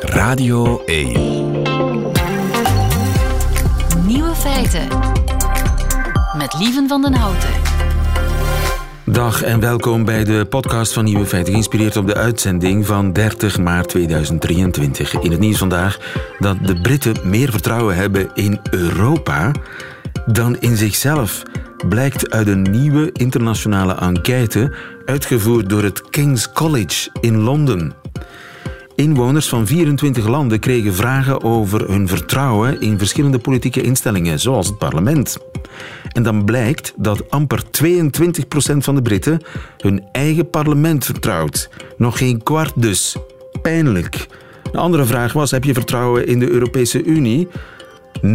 Radio 1. Nieuwe feiten. Met Lieven van den Houten. Dag en welkom bij de podcast van Nieuwe Feiten, geïnspireerd op de uitzending van 30 maart 2023. In het nieuws vandaag dat de Britten meer vertrouwen hebben in Europa dan in zichzelf, blijkt uit een nieuwe internationale enquête uitgevoerd door het King's College in Londen. Inwoners van 24 landen kregen vragen over hun vertrouwen in verschillende politieke instellingen, zoals het parlement. En dan blijkt dat amper 22% van de Britten hun eigen parlement vertrouwt. Nog geen kwart dus. Pijnlijk. Een andere vraag was: heb je vertrouwen in de Europese Unie? 39%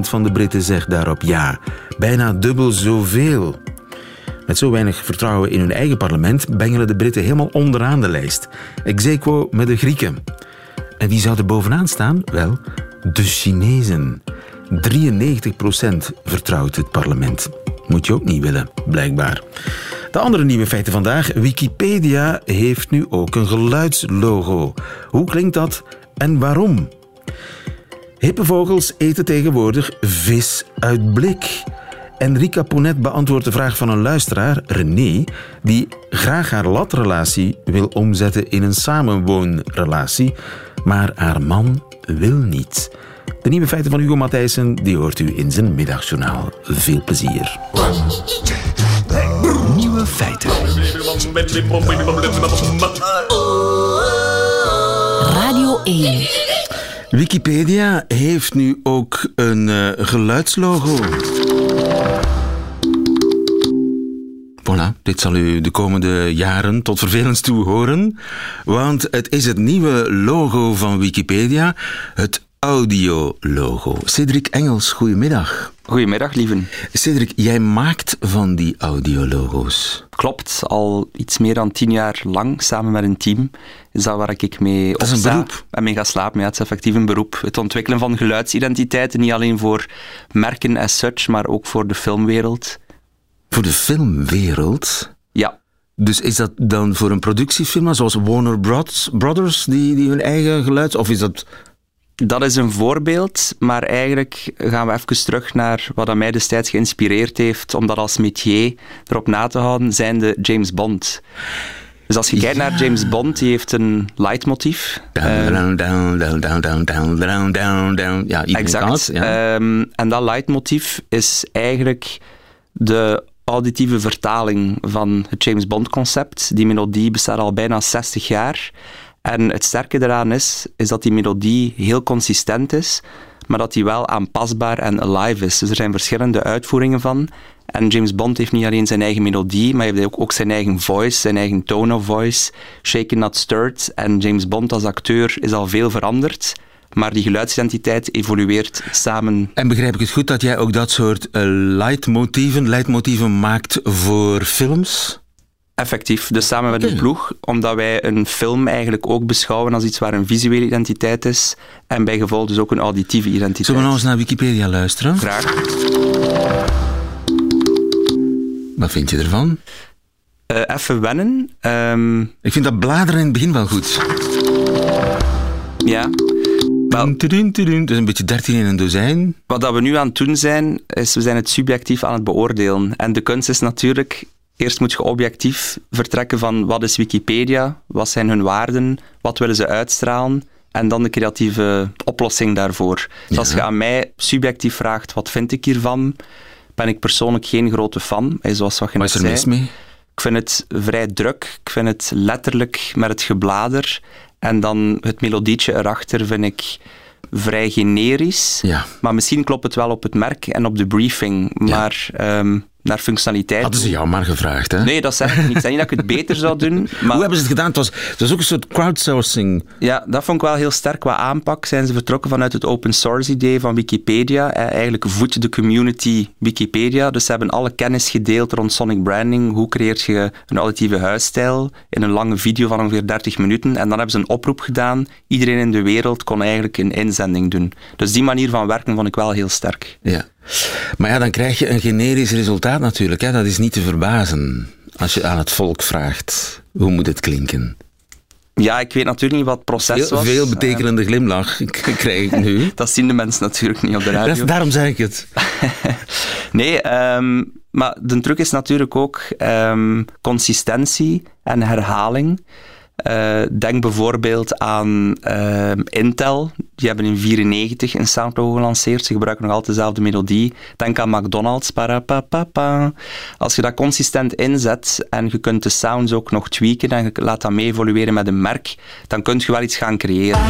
van de Britten zegt daarop ja. Bijna dubbel zoveel. Met zo weinig vertrouwen in hun eigen parlement bengelen de Britten helemaal onderaan de lijst. Exequo met de Grieken. En wie zou er bovenaan staan? Wel, de Chinezen. 93% vertrouwt het parlement. Moet je ook niet willen, blijkbaar. De andere nieuwe feiten vandaag. Wikipedia heeft nu ook een geluidslogo. Hoe klinkt dat en waarom? Hippe vogels eten tegenwoordig vis uit blik. Enrica Ponet beantwoordt de vraag van een luisteraar, René, die graag haar latrelatie wil omzetten in een samenwoonrelatie, maar haar man wil niet. De nieuwe feiten van Hugo Matthijssen die hoort u in zijn middagjournaal. Veel plezier. Nieuwe feiten. Radio 1. Wikipedia heeft nu ook een uh, geluidslogo. Voilà, dit zal u de komende jaren tot vervelens toe horen, want het is het nieuwe logo van Wikipedia, het audiologo. Cedric Engels, goedemiddag. Goedemiddag, lieven. Cedric, jij maakt van die audiologo's. Klopt, al iets meer dan tien jaar lang, samen met een team, is dat waar ik mee Dat is een beroep. En mee ga slapen. Ja, het is effectief een beroep. Het ontwikkelen van geluidsidentiteiten, niet alleen voor merken as such, maar ook voor de filmwereld. Voor de filmwereld? Ja. Dus is dat dan voor een productiefirma zoals Warner Bros. Brothers, die, die hun eigen geluid... Of is dat dat is een voorbeeld, maar eigenlijk gaan we even terug naar wat aan mij destijds geïnspireerd heeft om dat als métier erop na te houden, zijn de James Bond. Dus als je kijkt Ja. naar James Bond, die heeft een leidmotief. Down, down, down, down, down, down, down, down, down, down. Ja, Exact. ja. Ehm, en dat leidmotief is eigenlijk de auditieve vertaling van het James Bond concept. Die melodie bestaat al bijna 60 jaar. En het sterke daaraan is, is dat die melodie heel consistent is, maar dat die wel aanpasbaar en alive is. Dus er zijn verschillende uitvoeringen van. En James Bond heeft niet alleen zijn eigen melodie, maar hij heeft ook, ook zijn eigen voice, zijn eigen tone of voice, shaken not stirred. En James Bond als acteur is al veel veranderd, maar die geluidsidentiteit evolueert samen. En begrijp ik het goed dat jij ook dat soort eh, leidmotieven, leidmotieven maakt voor films? Effectief, dus samen met een ploeg, omdat wij een film eigenlijk ook beschouwen als iets waar een visuele identiteit is en bij gevolg dus ook een auditieve identiteit. Zullen we nou eens naar Wikipedia luisteren? Graag. Wat vind je ervan? Eh, even wennen. Ehm, Ik vind dat bladeren in het begin wel goed. ja. Wel, is een beetje 13 in een dozijn. wat dat we nu aan het doen zijn, is we zijn het subjectief aan het beoordelen. En de kunst is natuurlijk, eerst moet je objectief vertrekken van wat is Wikipedia, wat zijn hun waarden, wat willen ze uitstralen, en dan de creatieve oplossing daarvoor. Dus als je aan mij subjectief vraagt, wat vind ik hiervan, ben ik persoonlijk geen grote fan, zoals wat je Wat is net er mis mee? Ik vind het vrij druk. Ik vind het letterlijk met het geblader. En dan het melodietje erachter vind ik vrij generisch. Ja. Maar misschien klopt het wel op het merk en op de briefing. Maar ehm, naar functionaliteit... Hadden ze jou maar gevraagd, hè? Nee, dat zeg ik niet. Ik zeg niet dat ik het beter zou doen. Maar Hoe hebben ze het gedaan? Het was, het was ook een soort crowdsourcing. ja, dat vond ik wel heel sterk qua aanpak. Zijn ze vertrokken vanuit het open source idee van Wikipedia. Eigenlijk voedt de community Wikipedia. Dus ze hebben alle kennis gedeeld rond sonic branding. Hoe creëert je een auditieve huisstijl in een lange video van ongeveer 30 minuten. En dan hebben ze een oproep gedaan. Iedereen in de wereld kon eigenlijk een inzending doen. Dus die manier van werken vond ik wel heel sterk. Ja. Maar ja, dan krijg je een generisch resultaat natuurlijk. Hè? Dat is niet te verbazen. Als je aan het volk vraagt, hoe moet het klinken? Ja, ik weet natuurlijk niet wat het proces was. veel betekenende glimlach krijg ik nu. Dat zien de mensen natuurlijk niet op de radio. Dat- daarom zeg ik het. Nee, ehm, maar de truc is natuurlijk ook ehm, consistentie en herhaling. Eh, denk bijvoorbeeld aan ehm, Intel. Die hebben in 1994 een soundlogo gelanceerd. Ze gebruiken nog altijd dezelfde melodie. Denk aan McDonald's. Parapapapa. Als je dat consistent inzet en je kunt de sounds ook nog tweaken en je laat dat mee evolueren met een merk, dan kun je wel iets gaan creëren.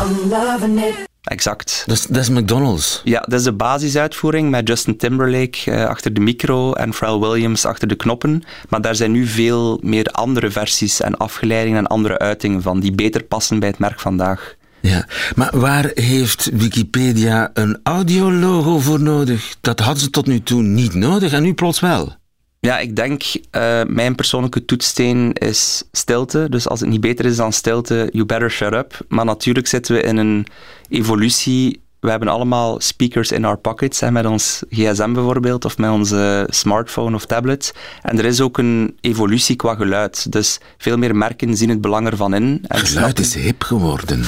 I'm loving it. Exact. Dat is, dat is McDonald's. Ja, dat is de basisuitvoering met Justin Timberlake eh, achter de micro en Pharrell Williams achter de knoppen. Maar daar zijn nu veel meer andere versies en afgeleidingen en andere uitingen van die beter passen bij het merk vandaag. Ja, maar waar heeft Wikipedia een audiologo voor nodig? Dat hadden ze tot nu toe niet nodig en nu plots wel. Ja, ik denk, eh, mijn persoonlijke toetssteen is stilte. Dus als het niet beter is dan stilte, you better shut up. Maar natuurlijk zitten we in een evolutie. We hebben allemaal speakers in our pockets, hè, met ons gsm bijvoorbeeld, of met onze smartphone of tablet. En er is ook een evolutie qua geluid. Dus veel meer merken zien het belang ervan in. En Geluid snappen- is hip geworden.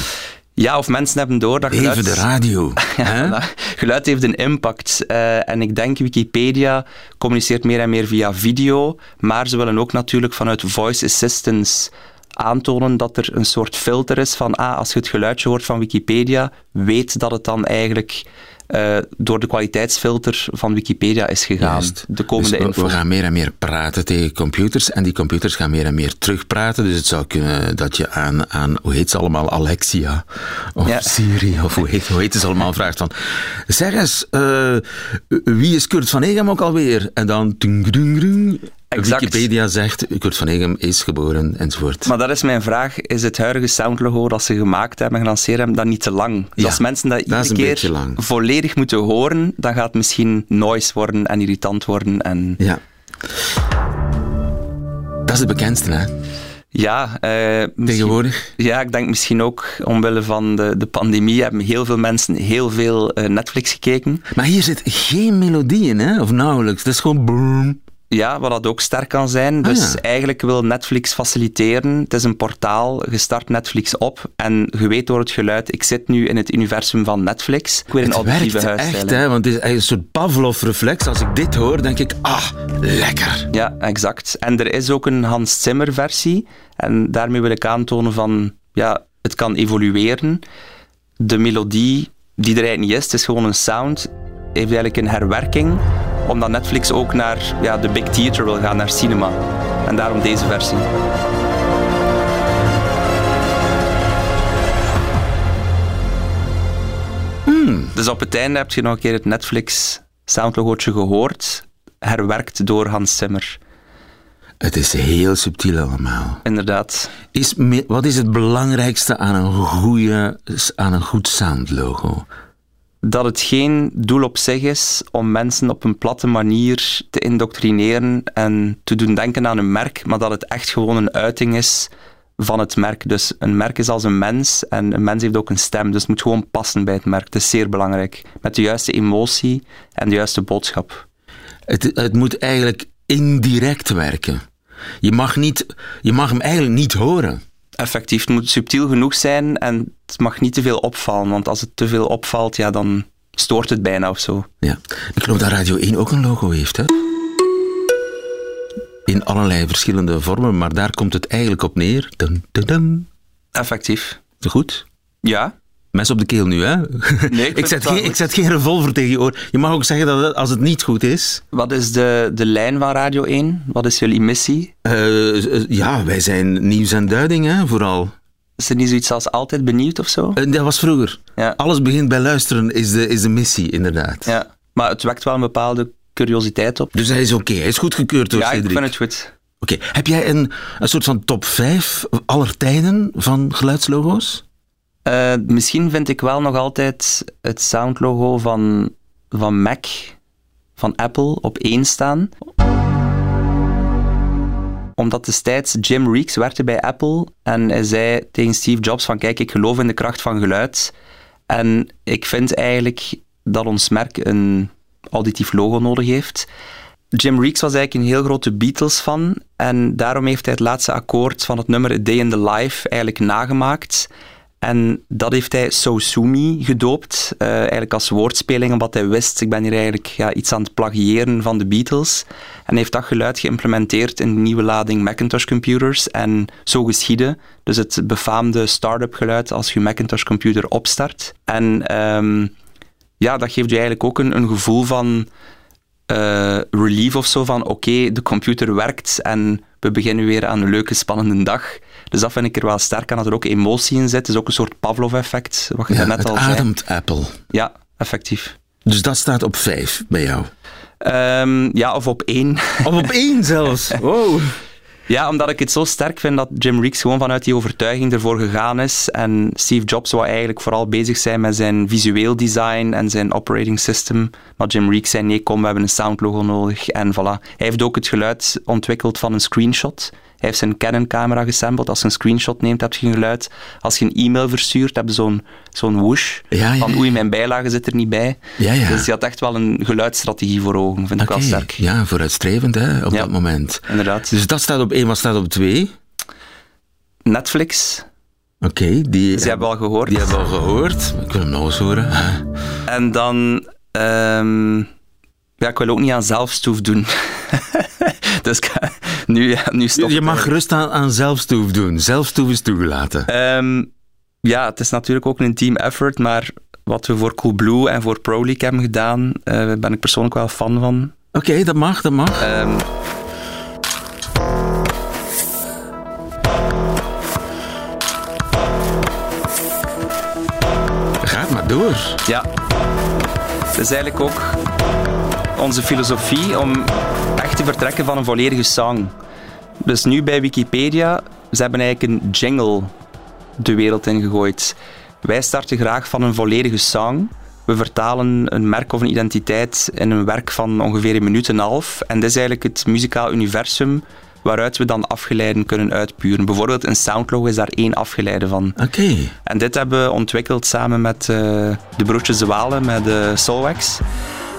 Ja, of mensen hebben door dat geluid... Even de radio. Ja, geluid heeft een impact. eh, en ik denk Wikipedia communiceert meer en meer via video, maar ze willen ook natuurlijk vanuit voice assistance aantonen dat er een soort filter is van ah, als je het geluidje hoort van Wikipedia, weet dat het dan eigenlijk eh, door de kwaliteitsfilter van Wikipedia is gegaan. Juist. De komende Dus we, gaan meer en meer praten tegen computers en die computers gaan meer en meer terugpraten. Dus het zou kunnen dat je aan, aan hoe heet ze allemaal, Alexia of Ja. Siri of hoe heet, hoe heet ze allemaal, vraagt van zeg eens, eh, wie is Kurt van Egem ook alweer? En dan dung, dung, dung. Exact. Wikipedia zegt Kurt van Egem is geboren enzovoort. Maar dat is mijn vraag. Is het huidige soundlogo dat ze gemaakt hebben en gelanceerd hebben, dan niet te lang? Dus Ja, als mensen dat iedere keer volledig moeten horen, dan gaat het misschien noise worden en irritant worden. En Ja. Dat is het bekendste, hè? ja, eh, Tegenwoordig. Ja, ik denk misschien ook omwille van de, de pandemie hebben heel veel mensen heel veel eh, Netflix gekeken. Maar hier zit geen melodie in, hè? Of nauwelijks. Dat is gewoon boom. Ja, wat dat ook sterk kan zijn. Dus ja. eigenlijk wil Netflix faciliteren. Het is een portaal, je start Netflix op en je weet door het geluid, ik zit nu in het universum van Netflix. Ik wil een Het auditieve werkt echt, huisstijl. hè? Want het is een soort Pavlov-reflex. Als ik dit hoor, denk ik, ah, lekker. Ja, exact. En er is ook een Hans Zimmer versie. En daarmee wil ik aantonen van, ja, het kan evolueren. De melodie die er eigenlijk niet is, het is gewoon een sound, heeft eigenlijk een herwerking, omdat Netflix ook naar ja, de big theater wil gaan, naar cinema. En daarom deze versie. Dus op het einde heb je nog een keer het Netflix soundlogootje gehoord, herwerkt door Hans Zimmer. Het is heel subtiel allemaal. Inderdaad. Is, wat is het belangrijkste aan een, goede, aan een goed soundlogo? Dat het geen doel op zich is om mensen op een platte manier te indoctrineren en te doen denken aan een merk, maar dat het echt gewoon een uiting is van het merk. Dus een merk is als een mens en een mens heeft ook een stem, dus het moet gewoon passen bij het merk. Het is zeer belangrijk. Met de juiste emotie en de juiste boodschap. Het, het moet eigenlijk indirect werken. Je mag, niet, je mag hem eigenlijk niet horen. Effectief, het moet subtiel genoeg zijn en het mag niet te veel opvallen, want als het te veel opvalt, ja, dan stoort het bijna of zo. Ja. Ik geloof dat Radio 1 ook een logo heeft, hè? In allerlei verschillende vormen, maar daar komt het eigenlijk op neer. Dun, dun, dun. Effectief. Goed? Ja, Mes op de keel nu, hè? Nee, ik, zet geen, ik zet geen revolver tegen je oor. Je mag ook zeggen dat het- als het niet goed is. Wat is de, de lijn van Radio 1? Wat is jullie missie? Eh, eh, ja, wij zijn nieuws en duiding, hè, vooral. Is er niet zoiets als altijd benieuwd of zo? Eh, dat was vroeger. Ja. Alles begint bij luisteren, is de, is de missie, inderdaad. Ja. Maar het wekt wel een bepaalde curiositeit op. Dus hij is oké, hij is goedgekeurd door Ja, ik Cedric. vind het goed. Oké, heb jij een, een soort van top 5 aller tijden van geluidslogo's? Eh, misschien vind ik wel nog altijd het soundlogo van, van Mac, van Apple, op één staan. Omdat destijds Jim Reeks werkte bij Apple en hij zei tegen Steve Jobs van kijk, ik geloof in de kracht van geluid. En ik vind eigenlijk dat ons merk een auditief logo nodig heeft. Jim Reeks was eigenlijk een heel grote Beatles-fan en daarom heeft hij het laatste akkoord van het nummer Day in the Life eigenlijk nagemaakt. En dat heeft hij So Sumi gedoopt, uh, eigenlijk als woordspeling, omdat hij wist, ik ben hier eigenlijk ja, iets aan het plagiëren van de Beatles. En heeft dat geluid geïmplementeerd in de nieuwe lading Macintosh computers en zo geschieden. Dus het befaamde start-up geluid als je Macintosh computer opstart. En um, ja, dat geeft je eigenlijk ook een, een gevoel van uh, relief of zo, van oké, de computer werkt en we beginnen weer aan een leuke, spannende dag. Dus dat vind ik er wel sterk aan, dat er ook emotie in zit. Het is ook een soort Pavlov-effect, wat je ja, net al zei. ademt Apple. Ja, effectief. Dus dat staat op vijf bij jou? Um, ja, of op één. Of op één zelfs? Wow. Ja, omdat ik het zo sterk vind dat Jim Reeks gewoon vanuit die overtuiging ervoor gegaan is. En Steve Jobs wou eigenlijk vooral bezig zijn met zijn visueel design en zijn operating system. Maar Jim Reeks zei nee, kom, we hebben een soundlogo nodig. En voilà. Hij heeft ook het geluid ontwikkeld van een screenshot. Heeft zijn Canon-camera gesampled. Als je een screenshot neemt, heb je een geluid. Als je een e-mail verstuurt, heb je zo'n zo'n whoosh. Ja, ja. Van oei, mijn bijlage zit er niet bij. Ja, ja. Dus hij had echt wel een geluidsstrategie voor ogen. Vind ik wel sterk. Ja, vooruitstrevend hè, op dat moment. Inderdaad. Dus dat staat op één, wat staat op twee? Netflix. Oké, okay, die, dus die hebben we al gehoord. Die hebben we al gehoord. Ik wil hem nog eens horen. En dan... Um, ja, ik wil ook niet aan zelfstoef doen. dus nu, ja, nu Je mag gerust aan, aan zelfstoef doen. Zelfstoef is toegelaten. Um, ja, het is natuurlijk ook een team effort, maar wat we voor Coolblue en voor Pro League hebben gedaan, uh, ben ik persoonlijk wel fan van. Oké, okay, dat mag, dat mag. Um, Gaat maar door. Ja. Het is eigenlijk ook onze filosofie om echt te vertrekken van een volledige song. Dus nu bij Wikipedia, ze hebben eigenlijk een jingle de wereld ingegooid. Wij starten graag van een volledige song. We vertalen een merk of een identiteit in een werk van ongeveer een minuut en een half. En dit is eigenlijk het muzikaal universum waaruit we dan afgeleiden kunnen uitpuren. Bijvoorbeeld een soundlogo is daar één afgeleide van. Oké. En dit hebben we ontwikkeld samen met uh, de broertjes De Walen, met de Soulwax.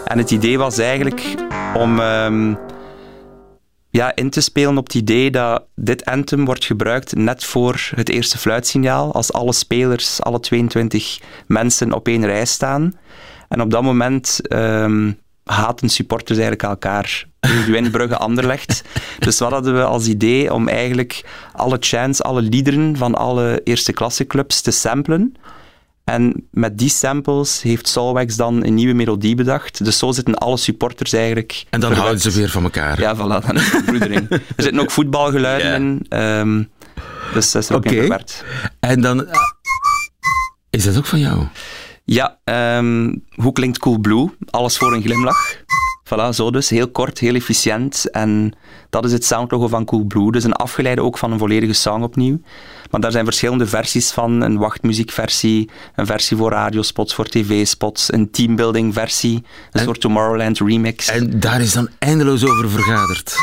En het idee was eigenlijk om um, ja, in te spelen op het idee dat dit anthem wordt gebruikt net voor het eerste fluitsignaal, als alle spelers, alle 22 mensen op één rij staan. En op dat moment um, haten supporters eigenlijk elkaar. Brugge Anderlecht. Dus wat hadden we als idee om eigenlijk alle chants, alle liederen van alle eerste klasse clubs te samplen. En met die samples heeft Solwax dan een nieuwe melodie bedacht. Dus zo zitten alle supporters eigenlijk... En dan houden ze weer van elkaar. Ja, voilà, dan is broedering. er zitten ook voetbalgeluiden in. Um, dus dat is er ook okay. in En dan... Is dat ook van jou? Ja, um, hoe klinkt Cool Blue? Alles voor een glimlach. Voilà, zo dus. Heel kort, heel efficiënt. En dat is het soundlogo van Cool Blue. Dus een afgeleide ook van een volledige song opnieuw. Maar daar zijn verschillende versies van. Een wachtmuziekversie, een versie voor radiospots, voor tv-spots, een teambuilding versie, een en, soort Tomorrowland remix. En daar is dan eindeloos over vergaderd?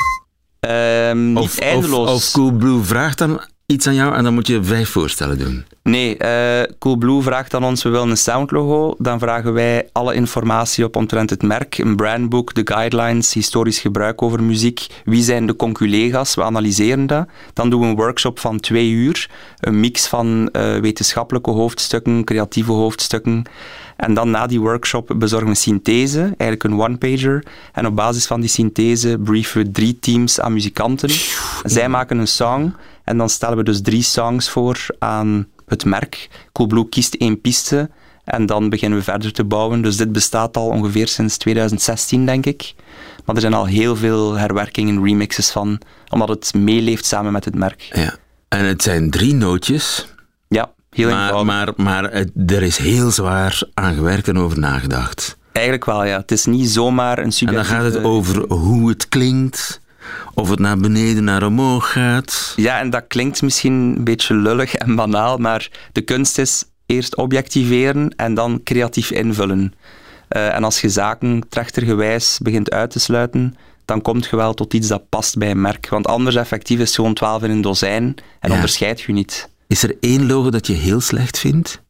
Um, niet of, eindeloos. Of, of Cool Blue vraagt dan iets aan jou en dan moet je vijf voorstellen doen. Nee, uh, Coolblue vraagt aan ons, we willen een soundlogo. Dan vragen wij alle informatie op omtrent het merk, een brandboek, de guidelines, historisch gebruik over muziek. Wie zijn de conculega's? We analyseren dat. Dan doen we een workshop van twee uur. Een mix van uh, wetenschappelijke hoofdstukken, creatieve hoofdstukken. En dan na die workshop bezorgen we een synthese, eigenlijk een one-pager. En op basis van die synthese brieven we drie teams aan muzikanten. Zij maken een song en dan stellen we dus drie songs voor aan het merk. Coolblue kiest één piste en dan beginnen we verder te bouwen. Dus dit bestaat al ongeveer sinds 2016, denk ik. Maar er zijn al heel veel herwerkingen, remixes van, omdat het meeleeft samen met het merk. Ja. En het zijn drie nootjes. Ja, heel maar, maar, maar er is heel zwaar aan gewerkt en over nagedacht. Eigenlijk wel, ja. Het is niet zomaar een subjectieve... En dan gaat het over hoe het klinkt, of het naar beneden, naar omhoog gaat. Ja, en dat klinkt misschien een beetje lullig en banaal, maar de kunst is eerst objectiveren en dan creatief invullen. Uh, en als je zaken trechtergewijs begint uit te sluiten, dan komt je wel tot iets dat past bij een merk. Want anders effectief is gewoon 12 in een dozijn en ja. onderscheid je niet. Is er één logo dat je heel slecht vindt?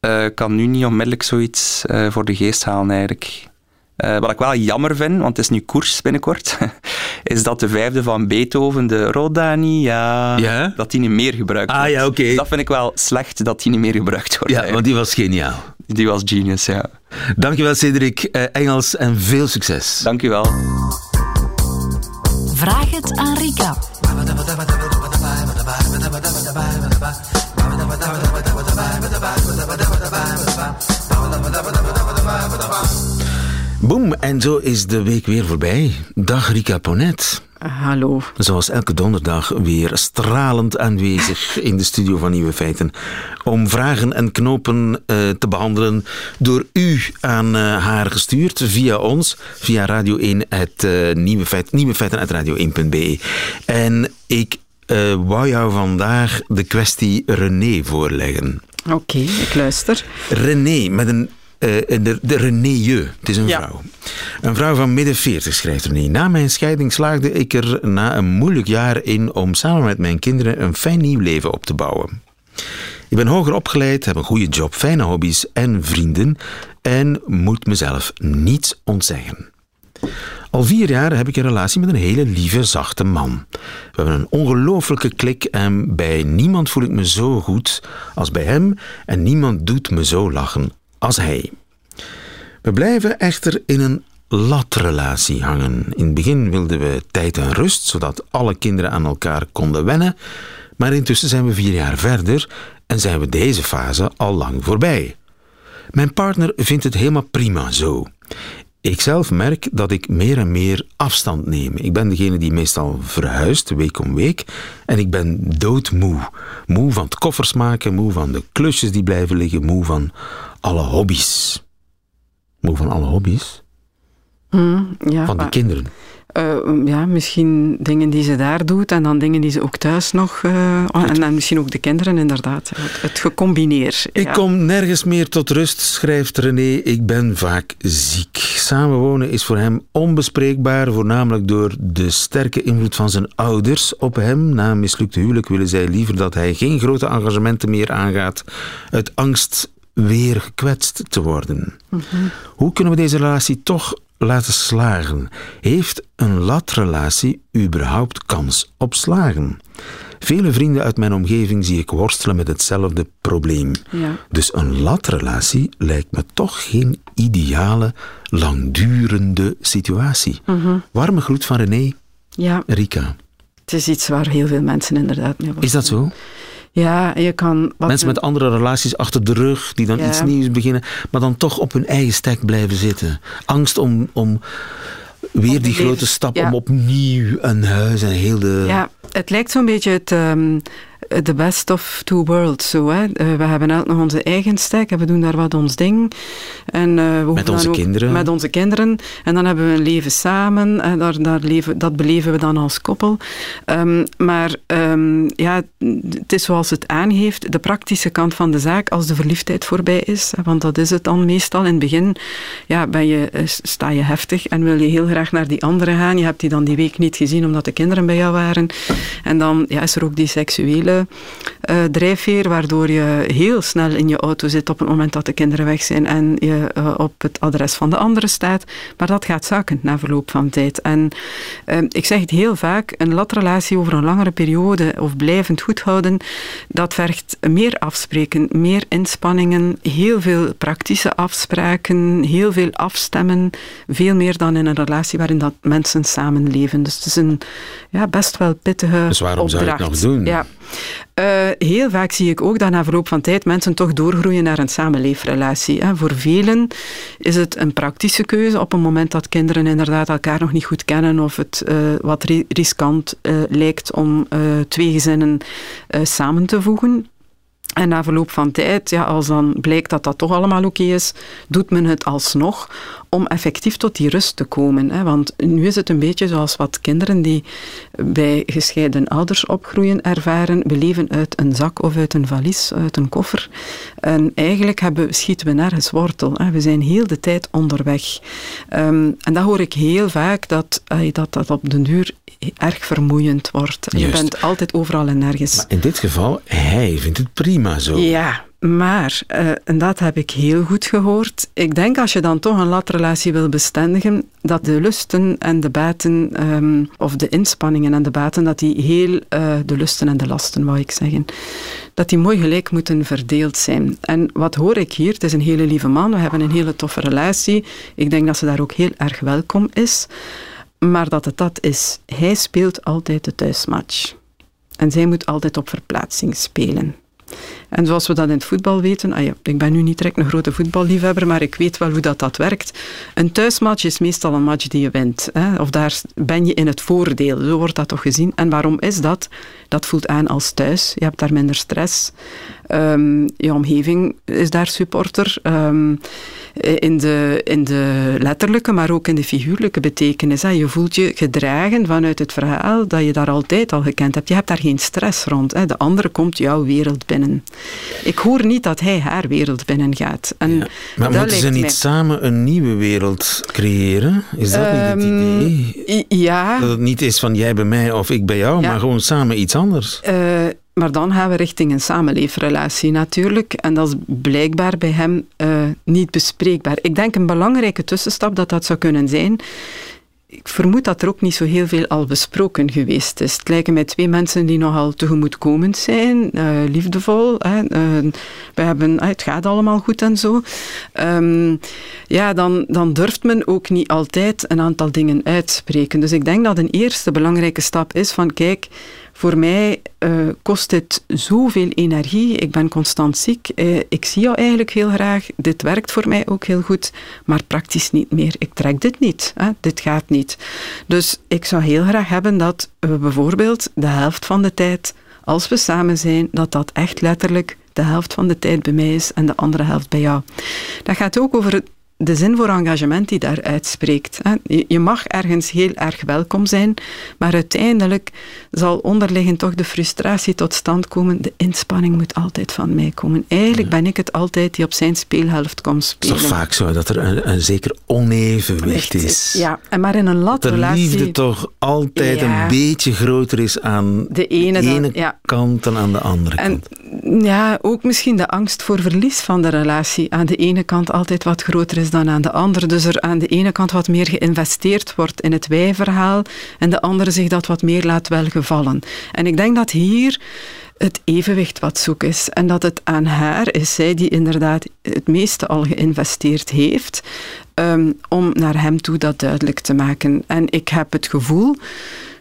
Ik uh, kan nu niet onmiddellijk zoiets uh, voor de geest halen eigenlijk. Uh, wat ik wel jammer vind, want het is nu koers binnenkort, is dat de vijfde van Beethoven, de Rodania, ja? dat die niet meer gebruikt ah, Ja, oké. Dat vind ik wel slecht dat die niet meer gebruikt wordt. Ja, want die was geniaal. Die was genius, ja. Dankjewel Cedric, uh, Engels en veel succes. Dankjewel. Vraag het aan Rika. Boom, en zo is de week weer voorbij. Dag Rika Ponet. Hallo. Zoals elke donderdag weer stralend aanwezig in de studio van Nieuwe Feiten. Om vragen en knopen uh, te behandelen door u aan uh, haar gestuurd via ons, via Radio 1, het uh, Nieuwe, Feit, Nieuwe Feiten uit Radio1.be. En ik wou jou vandaag de kwestie René voorleggen. Oké, okay, ik luister. René, met een uh, de, de René Het is een ja. vrouw. Een vrouw van midden 40, schrijft René. Na mijn scheiding slaagde ik er na een moeilijk jaar in om samen met mijn kinderen een fijn nieuw leven op te bouwen. Ik ben hoger opgeleid, heb een goede job, fijne hobby's en vrienden en moet mezelf niets ontzeggen. Al vier jaar heb ik een relatie met een hele lieve, zachte man. We hebben een ongelooflijke klik en bij niemand voel ik me zo goed als bij hem en niemand doet me zo lachen als hij. We blijven echter in een latrelatie hangen. In het begin wilden we tijd en rust, zodat alle kinderen aan elkaar konden wennen. Maar intussen zijn we vier jaar verder en zijn we deze fase al lang voorbij. Mijn partner vindt het helemaal prima zo. Ik zelf merk dat ik meer en meer afstand neem. Ik ben degene die meestal verhuist, week om week. En ik ben doodmoe. Moe van het koffers maken, moe van de klusjes die blijven liggen, moe van alle hobby's. Moe van alle hobby's? Mm, ja, van de kinderen. Uh, ja, misschien dingen die ze daar doet en dan dingen die ze ook thuis nog. Uh, en dan misschien ook de kinderen, inderdaad. Het, het gecombineerd. Ik ja. kom nergens meer tot rust, schrijft René. Ik ben vaak ziek. Samenwonen is voor hem onbespreekbaar, voornamelijk door de sterke invloed van zijn ouders op hem. Na een mislukte huwelijk willen zij liever dat hij geen grote engagementen meer aangaat. Uit angst weer gekwetst te worden. Mm -hmm. Hoe kunnen we deze relatie toch laten slagen? Heeft een latrelatie überhaupt kans op slagen? Vele vrienden uit mijn omgeving zie ik worstelen met hetzelfde probleem. Ja. Dus een latrelatie lijkt me toch geen ideale, langdurende situatie. Mm -hmm. Warme groet van René. Ja. Rika. Het is iets waar heel veel mensen inderdaad mee worstelen. Is dat zo? Ja, je kan... Mensen met andere relaties achter de rug, die dan Ja. iets nieuws beginnen, maar dan toch op hun eigen stek blijven zitten. Angst om, om weer Om die te grote stap ja. om opnieuw een huis en heel de... Ja, het lijkt zo'n beetje het... ehm, the best of two worlds. Zo, hè. Eh, we hebben elk nog onze eigen stek en we doen daar wat ons ding. En, eh, we dan onze kinderen. Met onze kinderen. En dan hebben we een leven samen. En daar, daar leven, dat beleven we dan als koppel. Ehm, maar ehm, ja, het is zoals het aangeeft, de praktische kant van de zaak, als de verliefdheid voorbij is. Want dat is het dan meestal. In het begin ja, ben je, eh, sta je heftig en wil je heel graag naar die andere gaan. Je hebt die dan die week niet gezien omdat de kinderen bij jou waren. En dan ja, is er ook die seksuele eh, drijfveer, waardoor je heel snel in je auto zit op het moment dat de kinderen weg zijn en je eh, op het adres van de andere staat. Maar dat gaat zaken na verloop van tijd. En eh, ik zeg het heel vaak, een latrelatie over een langere periode of blijvend goed houden, dat vergt meer afspreken, meer inspanningen, heel veel praktische afspraken, heel veel afstemmen, veel meer dan in een relatie waarin dat mensen samenleven. Dus het is een ja, best wel pittige Dus waarom zou je het opdracht. nog doen? Ja. Eh, heel vaak zie ik ook dat na verloop van tijd mensen toch doorgroeien naar een samenleefrelatie. Hè. Voor velen is het een praktische keuze op een moment dat kinderen inderdaad elkaar nog niet goed kennen of het eh, wat ri- riskant eh, lijkt om twee gezinnen samen te voegen. En na verloop van tijd, ja, als dan blijkt dat dat toch allemaal oké is, doet men het alsnog om effectief tot die rust te komen. Hè. Want nu is het een beetje zoals wat kinderen die bij gescheiden ouders opgroeien ervaren. We leven uit een zak of uit een valies, uit een koffer. En eigenlijk hebben, schieten we nergens wortel. Hè. We zijn heel de tijd onderweg. Ehm, en dat hoor ik heel vaak, dat dat, dat op den duur erg vermoeiend wordt. Je bent altijd overal en nergens. Maar in dit geval, hij vindt het prima zo. Ja, maar, uh, en dat heb ik heel goed gehoord, ik denk als je dan toch een latrelatie wil bestendigen, dat de lusten en de baten, ehm, of de inspanningen en de baten, dat die heel, uh, de lusten en de lasten, wou ik zeggen, dat die mooi gelijk moeten verdeeld zijn. En wat hoor ik hier? Het is een hele lieve man, we hebben een hele toffe relatie. Ik denk dat ze daar ook heel erg welkom is. Maar dat het dat is. Hij speelt altijd de thuismatch. En zij moet altijd op verplaatsing spelen. En zoals we dat in het voetbal weten, ah ja, ik ben nu niet direct een grote voetballiefhebber, maar ik weet wel hoe dat, dat werkt. Een thuismatch is meestal een match die je wint. Hè? Of daar ben je in het voordeel, zo wordt dat toch gezien. En waarom is dat? Dat voelt aan als thuis. Je hebt daar minder stress. Um, je omgeving is daar supporter. Um, in, de, in de letterlijke, maar ook in de figuurlijke betekenis. Hè. Je voelt je gedragen vanuit het verhaal dat je daar altijd al gekend hebt. Je hebt daar geen stress rond. Hè. De andere komt jouw wereld binnen. Ik hoor niet dat hij haar wereld binnen gaat. En ja. Maar moeten ze niet samen een nieuwe wereld creëren? Is dat niet het ehm, idee? Ja. Dat het niet is van jij bij mij of ik bij jou, maar gewoon samen iets anders. Uh, maar dan gaan we richting een samenleefrelatie natuurlijk. En dat is blijkbaar bij hem uh, niet bespreekbaar. Ik denk een belangrijke tussenstap dat dat zou kunnen zijn. Ik vermoed dat er ook niet zo heel veel al besproken geweest is. Het lijken mij twee mensen die nogal tegemoetkomend zijn, uh, liefdevol. Hè, uh, we hebben, het gaat allemaal goed en zo. Um, ja, dan, dan durft men ook niet altijd een aantal dingen uitspreken. Dus ik denk dat een eerste belangrijke stap is van kijk, voor mij uh, kost dit zoveel energie. Ik ben constant ziek. Uh, ik zie jou eigenlijk heel graag. Dit werkt voor mij ook heel goed, maar praktisch niet meer. Ik trek dit niet. Hè? Dit gaat niet. Dus ik zou heel graag hebben dat we bijvoorbeeld de helft van de tijd, als we samen zijn, dat dat echt letterlijk de helft van de tijd bij mij is en de andere helft bij jou. Dat gaat ook over de zin voor engagement die daar uitspreekt. Je mag ergens heel erg welkom zijn, maar uiteindelijk zal onderliggend toch de frustratie tot stand komen. De inspanning moet altijd van mij komen. Eigenlijk ben ik het altijd die op zijn speelhelft komt spelen. Het is toch vaak zo dat er een, een zeker onevenwicht is. Ja, en maar in een latrelatie... De liefde toch altijd een beetje groter is aan de ene, kant dan aan de andere en, kant. Ja, ook misschien de angst voor verlies van de relatie aan de ene kant altijd wat groter is dan aan de andere. Dus er aan de ene kant wat meer geïnvesteerd wordt in het wij-verhaal en de andere zich dat wat meer laat welgevallen. En ik denk dat hier het evenwicht wat zoek is. En dat het aan haar is, zij die inderdaad het meeste al geïnvesteerd heeft, um, om naar hem toe dat duidelijk te maken. En ik heb het gevoel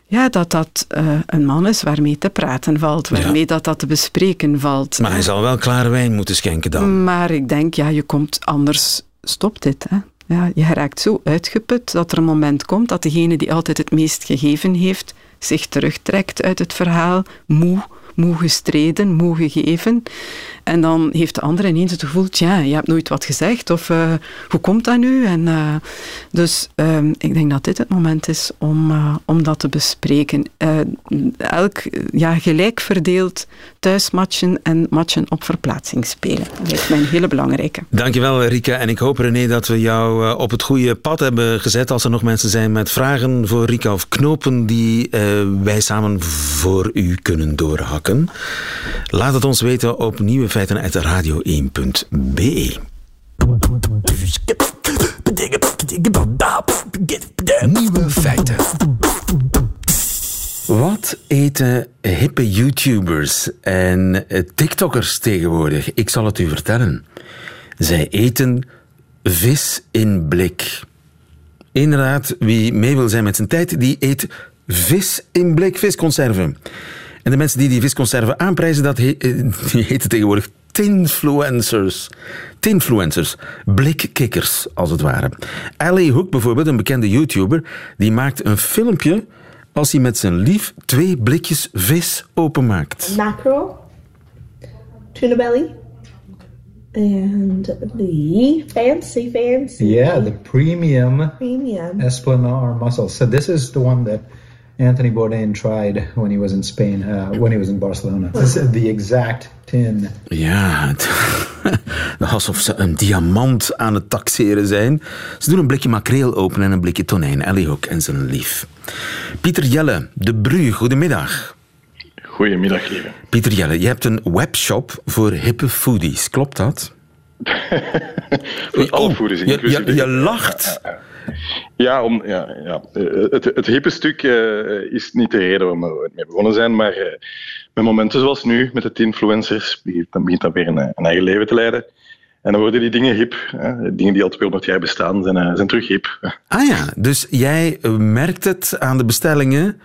ja, dat dat uh, een man is waarmee te praten valt, waarmee dat, dat te bespreken valt. Maar hij zal wel klare wijn moeten schenken dan. Maar ik denk, ja, je komt anders stopt dit. Hè. Ja, je raakt zo uitgeput dat er een moment komt dat degene die altijd het meest gegeven heeft, zich terugtrekt uit het verhaal, moe, moe gestreden, moe gegeven. En dan heeft de andere ineens het gevoel, ja, je hebt nooit wat gezegd, of uh, hoe komt dat nu? En, uh, dus uh, ik denk dat dit het moment is om, eh, om dat te bespreken. elk ja, gelijk verdeeld thuismatchen en matchen op verplaatsing spelen. Dat lijkt mij een hele belangrijke. Dankjewel Rika. En ik hoop René dat we jou op het goede pad hebben gezet. Als er nog mensen zijn met vragen voor Rika of knopen die wij samen voor u kunnen doorhakken. Laat het ons weten op nieuwe feiten uit radio1.be. Nieuwe feiten. Wat eten hippe YouTubers en TikTokkers tegenwoordig? Ik zal het u vertellen. Zij eten vis in blik. Inderdaad, wie mee wil zijn met zijn tijd, die eet vis in blik, visconserven. En de mensen die die visconserven aanprijzen, dat he eh, die heten tegenwoordig tinfluencers. Tinfluencers, blikkikkers als het ware. Ali Hook bijvoorbeeld, een bekende YouTuber, die maakt een filmpje als hij met zijn lief twee blikjes vis openmaakt. Mackerel, tuna belly, and the fancy, fancy. Yeah, the premium, premium. Esplanade mussel. So this is the one that Anthony Bourdain tried when he was in Spain, uh, when he was in Barcelona. This is the exact tin. Ja, alsof ze een diamant aan het taxeren zijn. Ze doen een blikje makreel open en een blikje tonijn. Ellie Hoek en zijn lief. Pieter Jelle, de Bru, goedemiddag. Goedemiddag, lieve. Pieter Jelle, je hebt een webshop voor hippe foodies, klopt dat? voor alle foodies, je, je, je lacht. Ja, om, ja, ja. Het, het hippe stuk uh, is niet de reden waarom we mee begonnen zijn, maar uh, met momenten zoals nu, met de influencers, dan, begint dan weer een, een, eigen leven te leiden. En dan worden die dingen hip. Hè. Dingen die al 200 jaar bestaan, zijn, uh, zijn terug hip. Ah ja, dus jij merkt het aan de bestellingen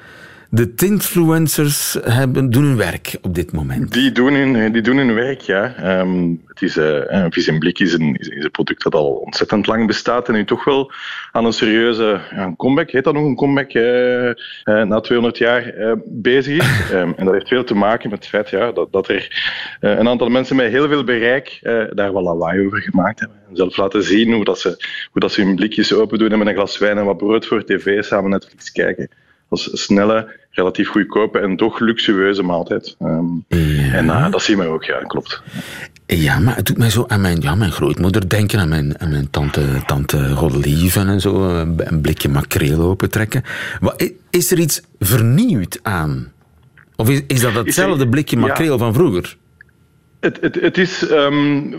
de tinfluencers hebben, doen hun werk op dit moment. Die doen hun, die doen hun werk, ja. Um, het is, uh, een vis en blik is een, is, een product dat al ontzettend lang bestaat en nu toch wel aan een serieuze ja, een comeback, heet dat nog een comeback, uh, uh, na 200 jaar bezig is. um, en dat heeft veel te maken met het feit ja, dat, dat er een aantal mensen met heel veel bereik daar wel lawaai over gemaakt hebben. En zelf laten zien hoe, dat ze, hoe dat ze hun blikjes open doen en met een glas wijn en wat brood voor tv samen Netflix kijken. Is snelle, relatief goedkope en toch luxueuze maaltijd. Um, ja. En uh, dat zien we ook, ja, klopt. Ja, maar het doet mij zo aan mijn, ja, mijn grootmoeder denken, aan mijn, aan mijn tante, tante Godlieven en zo, een blikje makreel opentrekken. Maar is er iets vernieuwd aan? Of is, is dat hetzelfde blikje makreel ja. van vroeger? Het, het, het is um,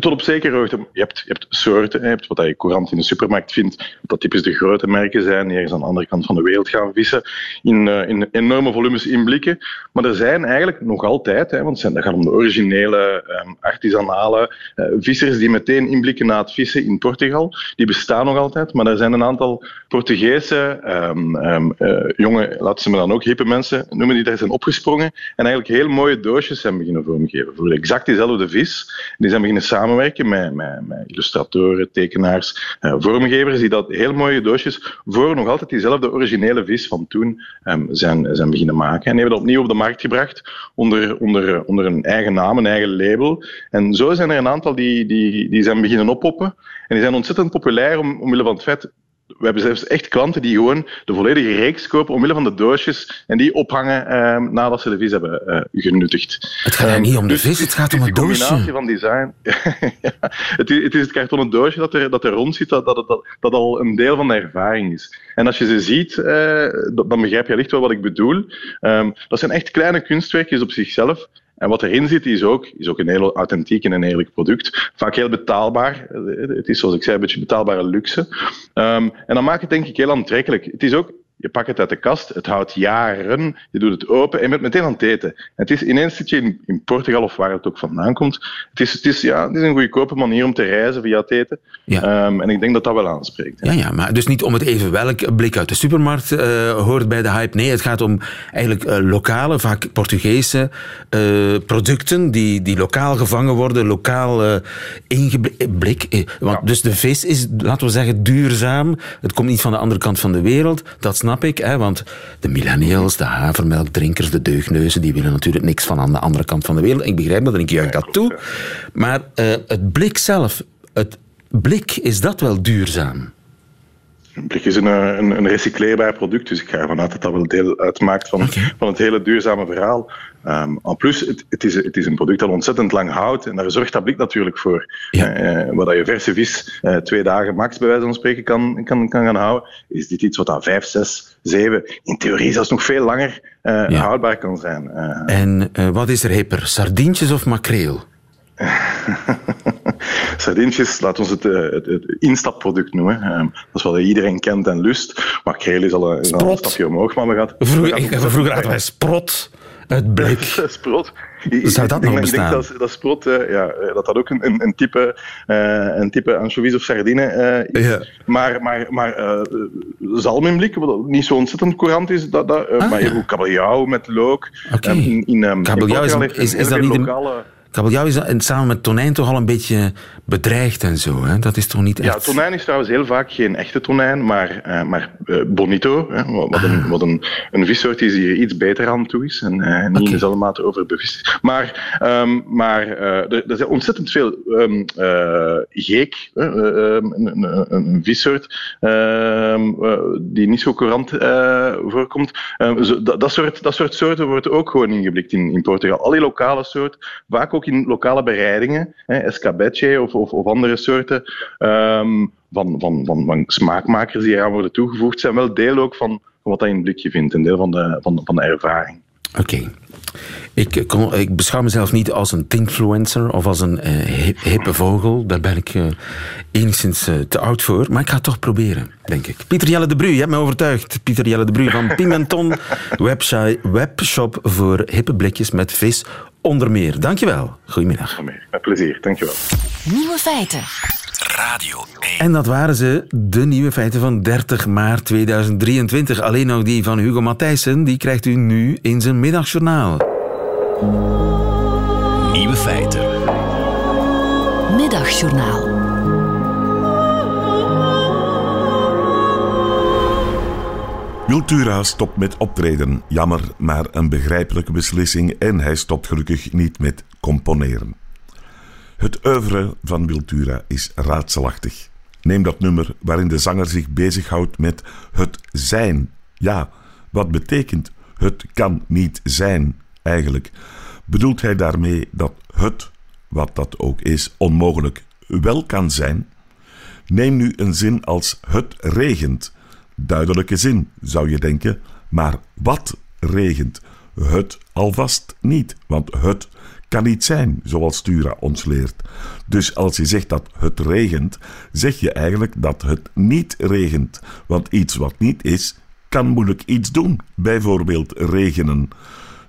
tot op zekere hoogte. Je hebt, je soorten, je hebt wat je courant in de supermarkt vindt, dat typisch de grote merken zijn, die ergens aan de andere kant van de wereld gaan vissen, in, uh, in enorme volumes in blikken. Maar er zijn eigenlijk nog altijd, hè, want dat gaat om de originele, um, artisanale uh, vissers die meteen inblikken na het vissen in Portugal. Die bestaan nog altijd, maar er zijn een aantal Portugese um, uh, jonge, laten ze me dan ook hippe mensen noemen, die daar zijn opgesprongen en eigenlijk heel mooie doosjes zijn beginnen vormgeven. Voor exact diezelfde vis. Die zijn beginnen samenwerken met, met, met illustratoren, tekenaars, uh, vormgevers, die dat heel mooie doosjes voor nog altijd diezelfde originele vis van toen um, zijn, zijn beginnen maken. En hebben dat opnieuw op de markt gebracht onder, onder, onder een eigen naam, een eigen label. En zo zijn er een aantal die, die, die zijn beginnen oppoppen. En die zijn ontzettend populair om, omwille van het feit we hebben zelfs echt klanten die gewoon de volledige reeks kopen omwille van de doosjes en die ophangen eh, nadat ze de vis hebben uh, genuttigd. Het gaat um, niet om de dus vis, het gaat om het doosje. Het is de combinatie van design. ja, het, is, het is het kartonnen doosje dat er, dat er rond zit, dat, dat, dat, dat al een deel van de ervaring is. En als je ze ziet, uh, dan begrijp je licht wel wat ik bedoel. Um, dat zijn echt kleine kunstwerkjes op zichzelf. En wat erin zit, is ook, is ook een heel authentiek en een eerlijk product. Vaak heel betaalbaar. Het is, zoals ik zei, een beetje betaalbare luxe. Um, en dan maakt het denk ik heel aantrekkelijk. Het is ook je pakt het uit de kast, het houdt jaren, je doet het open en je bent meteen aan het eten. het is ineens zit je in, in, Portugal of waar het ook vandaan komt. Het is, het is, ja, het is een goedkope manier om te reizen via het eten. Ja. Um, en ik denk dat dat wel aanspreekt. Ja, ja, maar dus niet om het even welk blik uit de supermarkt uh, hoort bij de hype. Nee, het gaat om eigenlijk uh, lokale, vaak Portugese uh, producten die, die lokaal gevangen worden, lokaal ingeblik. Want ja. Dus de vis is, laten we zeggen, duurzaam. Het komt niet van de andere kant van de wereld. Dat snap ik. Hè, want de millennials, de havermelkdrinkers, de deugneuzen, die willen natuurlijk niks van aan de andere kant van de wereld. Ik begrijp dat en ik juich dat toe. Maar uh, het blik zelf, het blik, is dat wel duurzaam? Een blik is een, een, een, recycleerbaar product, dus ik ga ervan uit dat dat wel deel uitmaakt van, okay. van het hele duurzame verhaal. Um, en plus, het, het, is, het is een product dat ontzettend lang houdt en daar zorgt dat blik natuurlijk voor. Ja. Uh, waar je verse vis uh, twee dagen max bij wijze van spreken kan, kan, kan gaan houden, is dit iets wat aan vijf, zes, zeven, in theorie zelfs nog veel langer uh, ja. houdbaar kan zijn. en wat is er hipper, sardientjes of makreel? Sardientjes, laten we het, het, het, instapproduct noemen. Um, dat is wat iedereen kent en lust. Makreel is al een, is al een stapje omhoog, maar we gaan... Vroeger, vroeger hadden wij sprot. Het blik. Sprot. Zou dat nog bestaan? Ik denk dat, dat sprot, uh, ja, dat dat ook een, een, een type, uh, een type anchovies of sardine uh, is. Ja. Maar, maar, maar zalm in blik, wat niet zo ontzettend courant is, dat, dat, ah, maar ja. ook kabeljauw met look. Okay. Um, in, in, um, kabeljauw is, is, is dat niet lokale... Een Kabeljauw is samen met tonijn toch al een beetje bedreigd en zo. Hè? Dat is toch niet echt... Ja, tonijn is trouwens heel vaak geen echte tonijn, maar, uh, maar uh, bonito, hè? wat, ah. een, wat een, een vissoort is die er iets beter aan toe is en uh, niet okay. in dezelfde mate overbevist is. Maar, um, maar er, er zijn ontzettend veel um, geek, een, een, een, vissoort ehm, die niet zo courant voorkomt. Zo, dat, dat, soort, dat soort soorten wordt ook gewoon ingeblikt in, in Portugal. Al die lokale soorten, vaak ook in lokale bereidingen, hè, escabeche of, of, of andere soorten um, van, van, van, van, smaakmakers die eraan worden toegevoegd, zijn wel deel ook van, van wat je in het blikje vindt, een deel van de, van, van de ervaring. Oké. Ik, kon, ik beschouw mezelf niet als een influencer of als een uh, hippe vogel. Daar ben ik uh, enigszins uh, te oud voor. Maar ik ga het toch proberen, denk ik. Pieter Jelle de Bru, je hebt me overtuigd. Pieter Jelle de Bru van Pimenton, webshop voor hippe blikjes met vis onder meer. Dankjewel. Goedemiddag. Met plezier, dankjewel. Nieuwe feiten. Radio 1. En dat waren ze, de nieuwe feiten van 30 maart 2023. Alleen nog die van Hugo Matthijssen, die krijgt u nu in zijn middagjournaal. Nieuwe feiten. Middagjournaal. Wiltura stopt met optreden. Jammer, maar een begrijpelijke beslissing en hij stopt gelukkig niet met componeren. Het oeuvre van Wiltura is raadselachtig. Neem dat nummer waarin de zanger zich bezighoudt met het zijn. Ja, wat betekent het kan niet zijn eigenlijk? Bedoelt hij daarmee dat het, wat dat ook is, onmogelijk wel kan zijn? Neem nu een zin als het regent. Duidelijke zin, zou je denken, maar wat regent? Het alvast niet, want het kan niet zijn, zoals Tura ons leert. Dus als je zegt dat het regent, zeg je eigenlijk dat het niet regent. Want iets wat niet is, kan moeilijk iets doen, bijvoorbeeld regenen.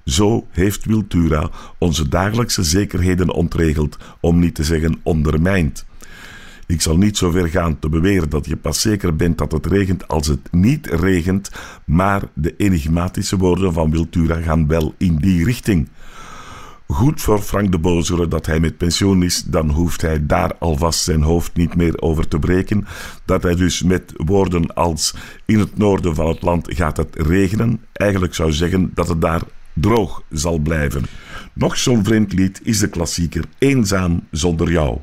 Zo heeft Wiltura onze dagelijkse zekerheden ontregeld, om niet te zeggen ondermijnd. Ik zal niet zo ver gaan te beweren dat je pas zeker bent dat het regent als het niet regent, maar de enigmatische woorden van Wiltura gaan wel in die richting. Goed voor Frank de Bozere dat hij met pensioen is, dan hoeft hij daar alvast zijn hoofd niet meer over te breken. Dat hij dus met woorden als in het noorden van het land gaat het regenen, eigenlijk zou zeggen dat het daar droog zal blijven. Nog zo'n vreemd lied is de klassieker Eenzaam zonder jou.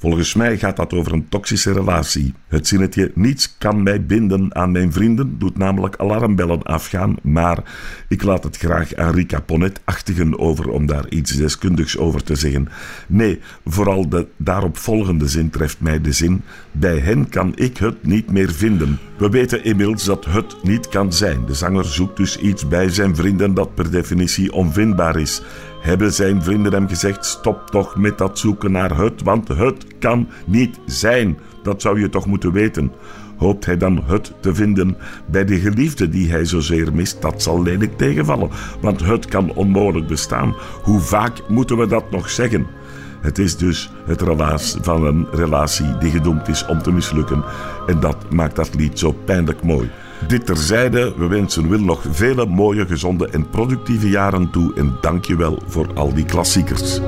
Volgens mij gaat dat over een toxische relatie. Het zinnetje niets kan mij binden aan mijn vrienden doet namelijk alarmbellen afgaan, maar ik laat het graag aan Rika Ponet-achtigen over om daar iets deskundigs over te zeggen. Nee, vooral de daaropvolgende zin treft mij de zin bij hen kan ik het niet meer vinden. We weten inmiddels dat het niet kan zijn. De zanger zoekt dus iets bij zijn vrienden dat per definitie onvindbaar is hebben zijn vrienden hem gezegd: stop toch met dat zoeken naar het, want het kan niet zijn. Dat zou je toch moeten weten. Hoopt hij dan het te vinden bij de geliefde die hij zozeer mist? Dat zal lelijk tegenvallen, want het kan onmogelijk bestaan. Hoe vaak moeten we dat nog zeggen? Het is dus het relaas van een relatie die gedoemd is om te mislukken. En dat maakt dat lied zo pijnlijk mooi. Dit terzijde, we wensen Wil nog vele mooie, gezonde en productieve jaren toe en dank je wel voor al die klassiekers.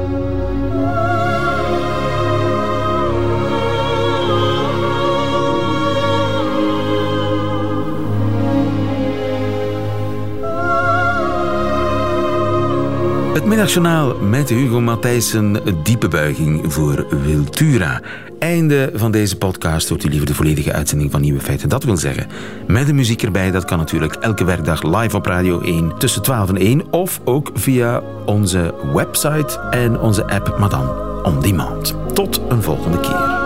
Het middagjournaal met Hugo Matthijssen, diepe buiging voor Wiltura. Einde van deze podcast hoort u liever de volledige uitzending van Nieuwe Feiten. Dat wil zeggen, met de muziek erbij, dat kan natuurlijk elke werkdag live op Radio 1 tussen 12 en 1 of ook via onze website en onze app, maar dan on demand. Tot een volgende keer.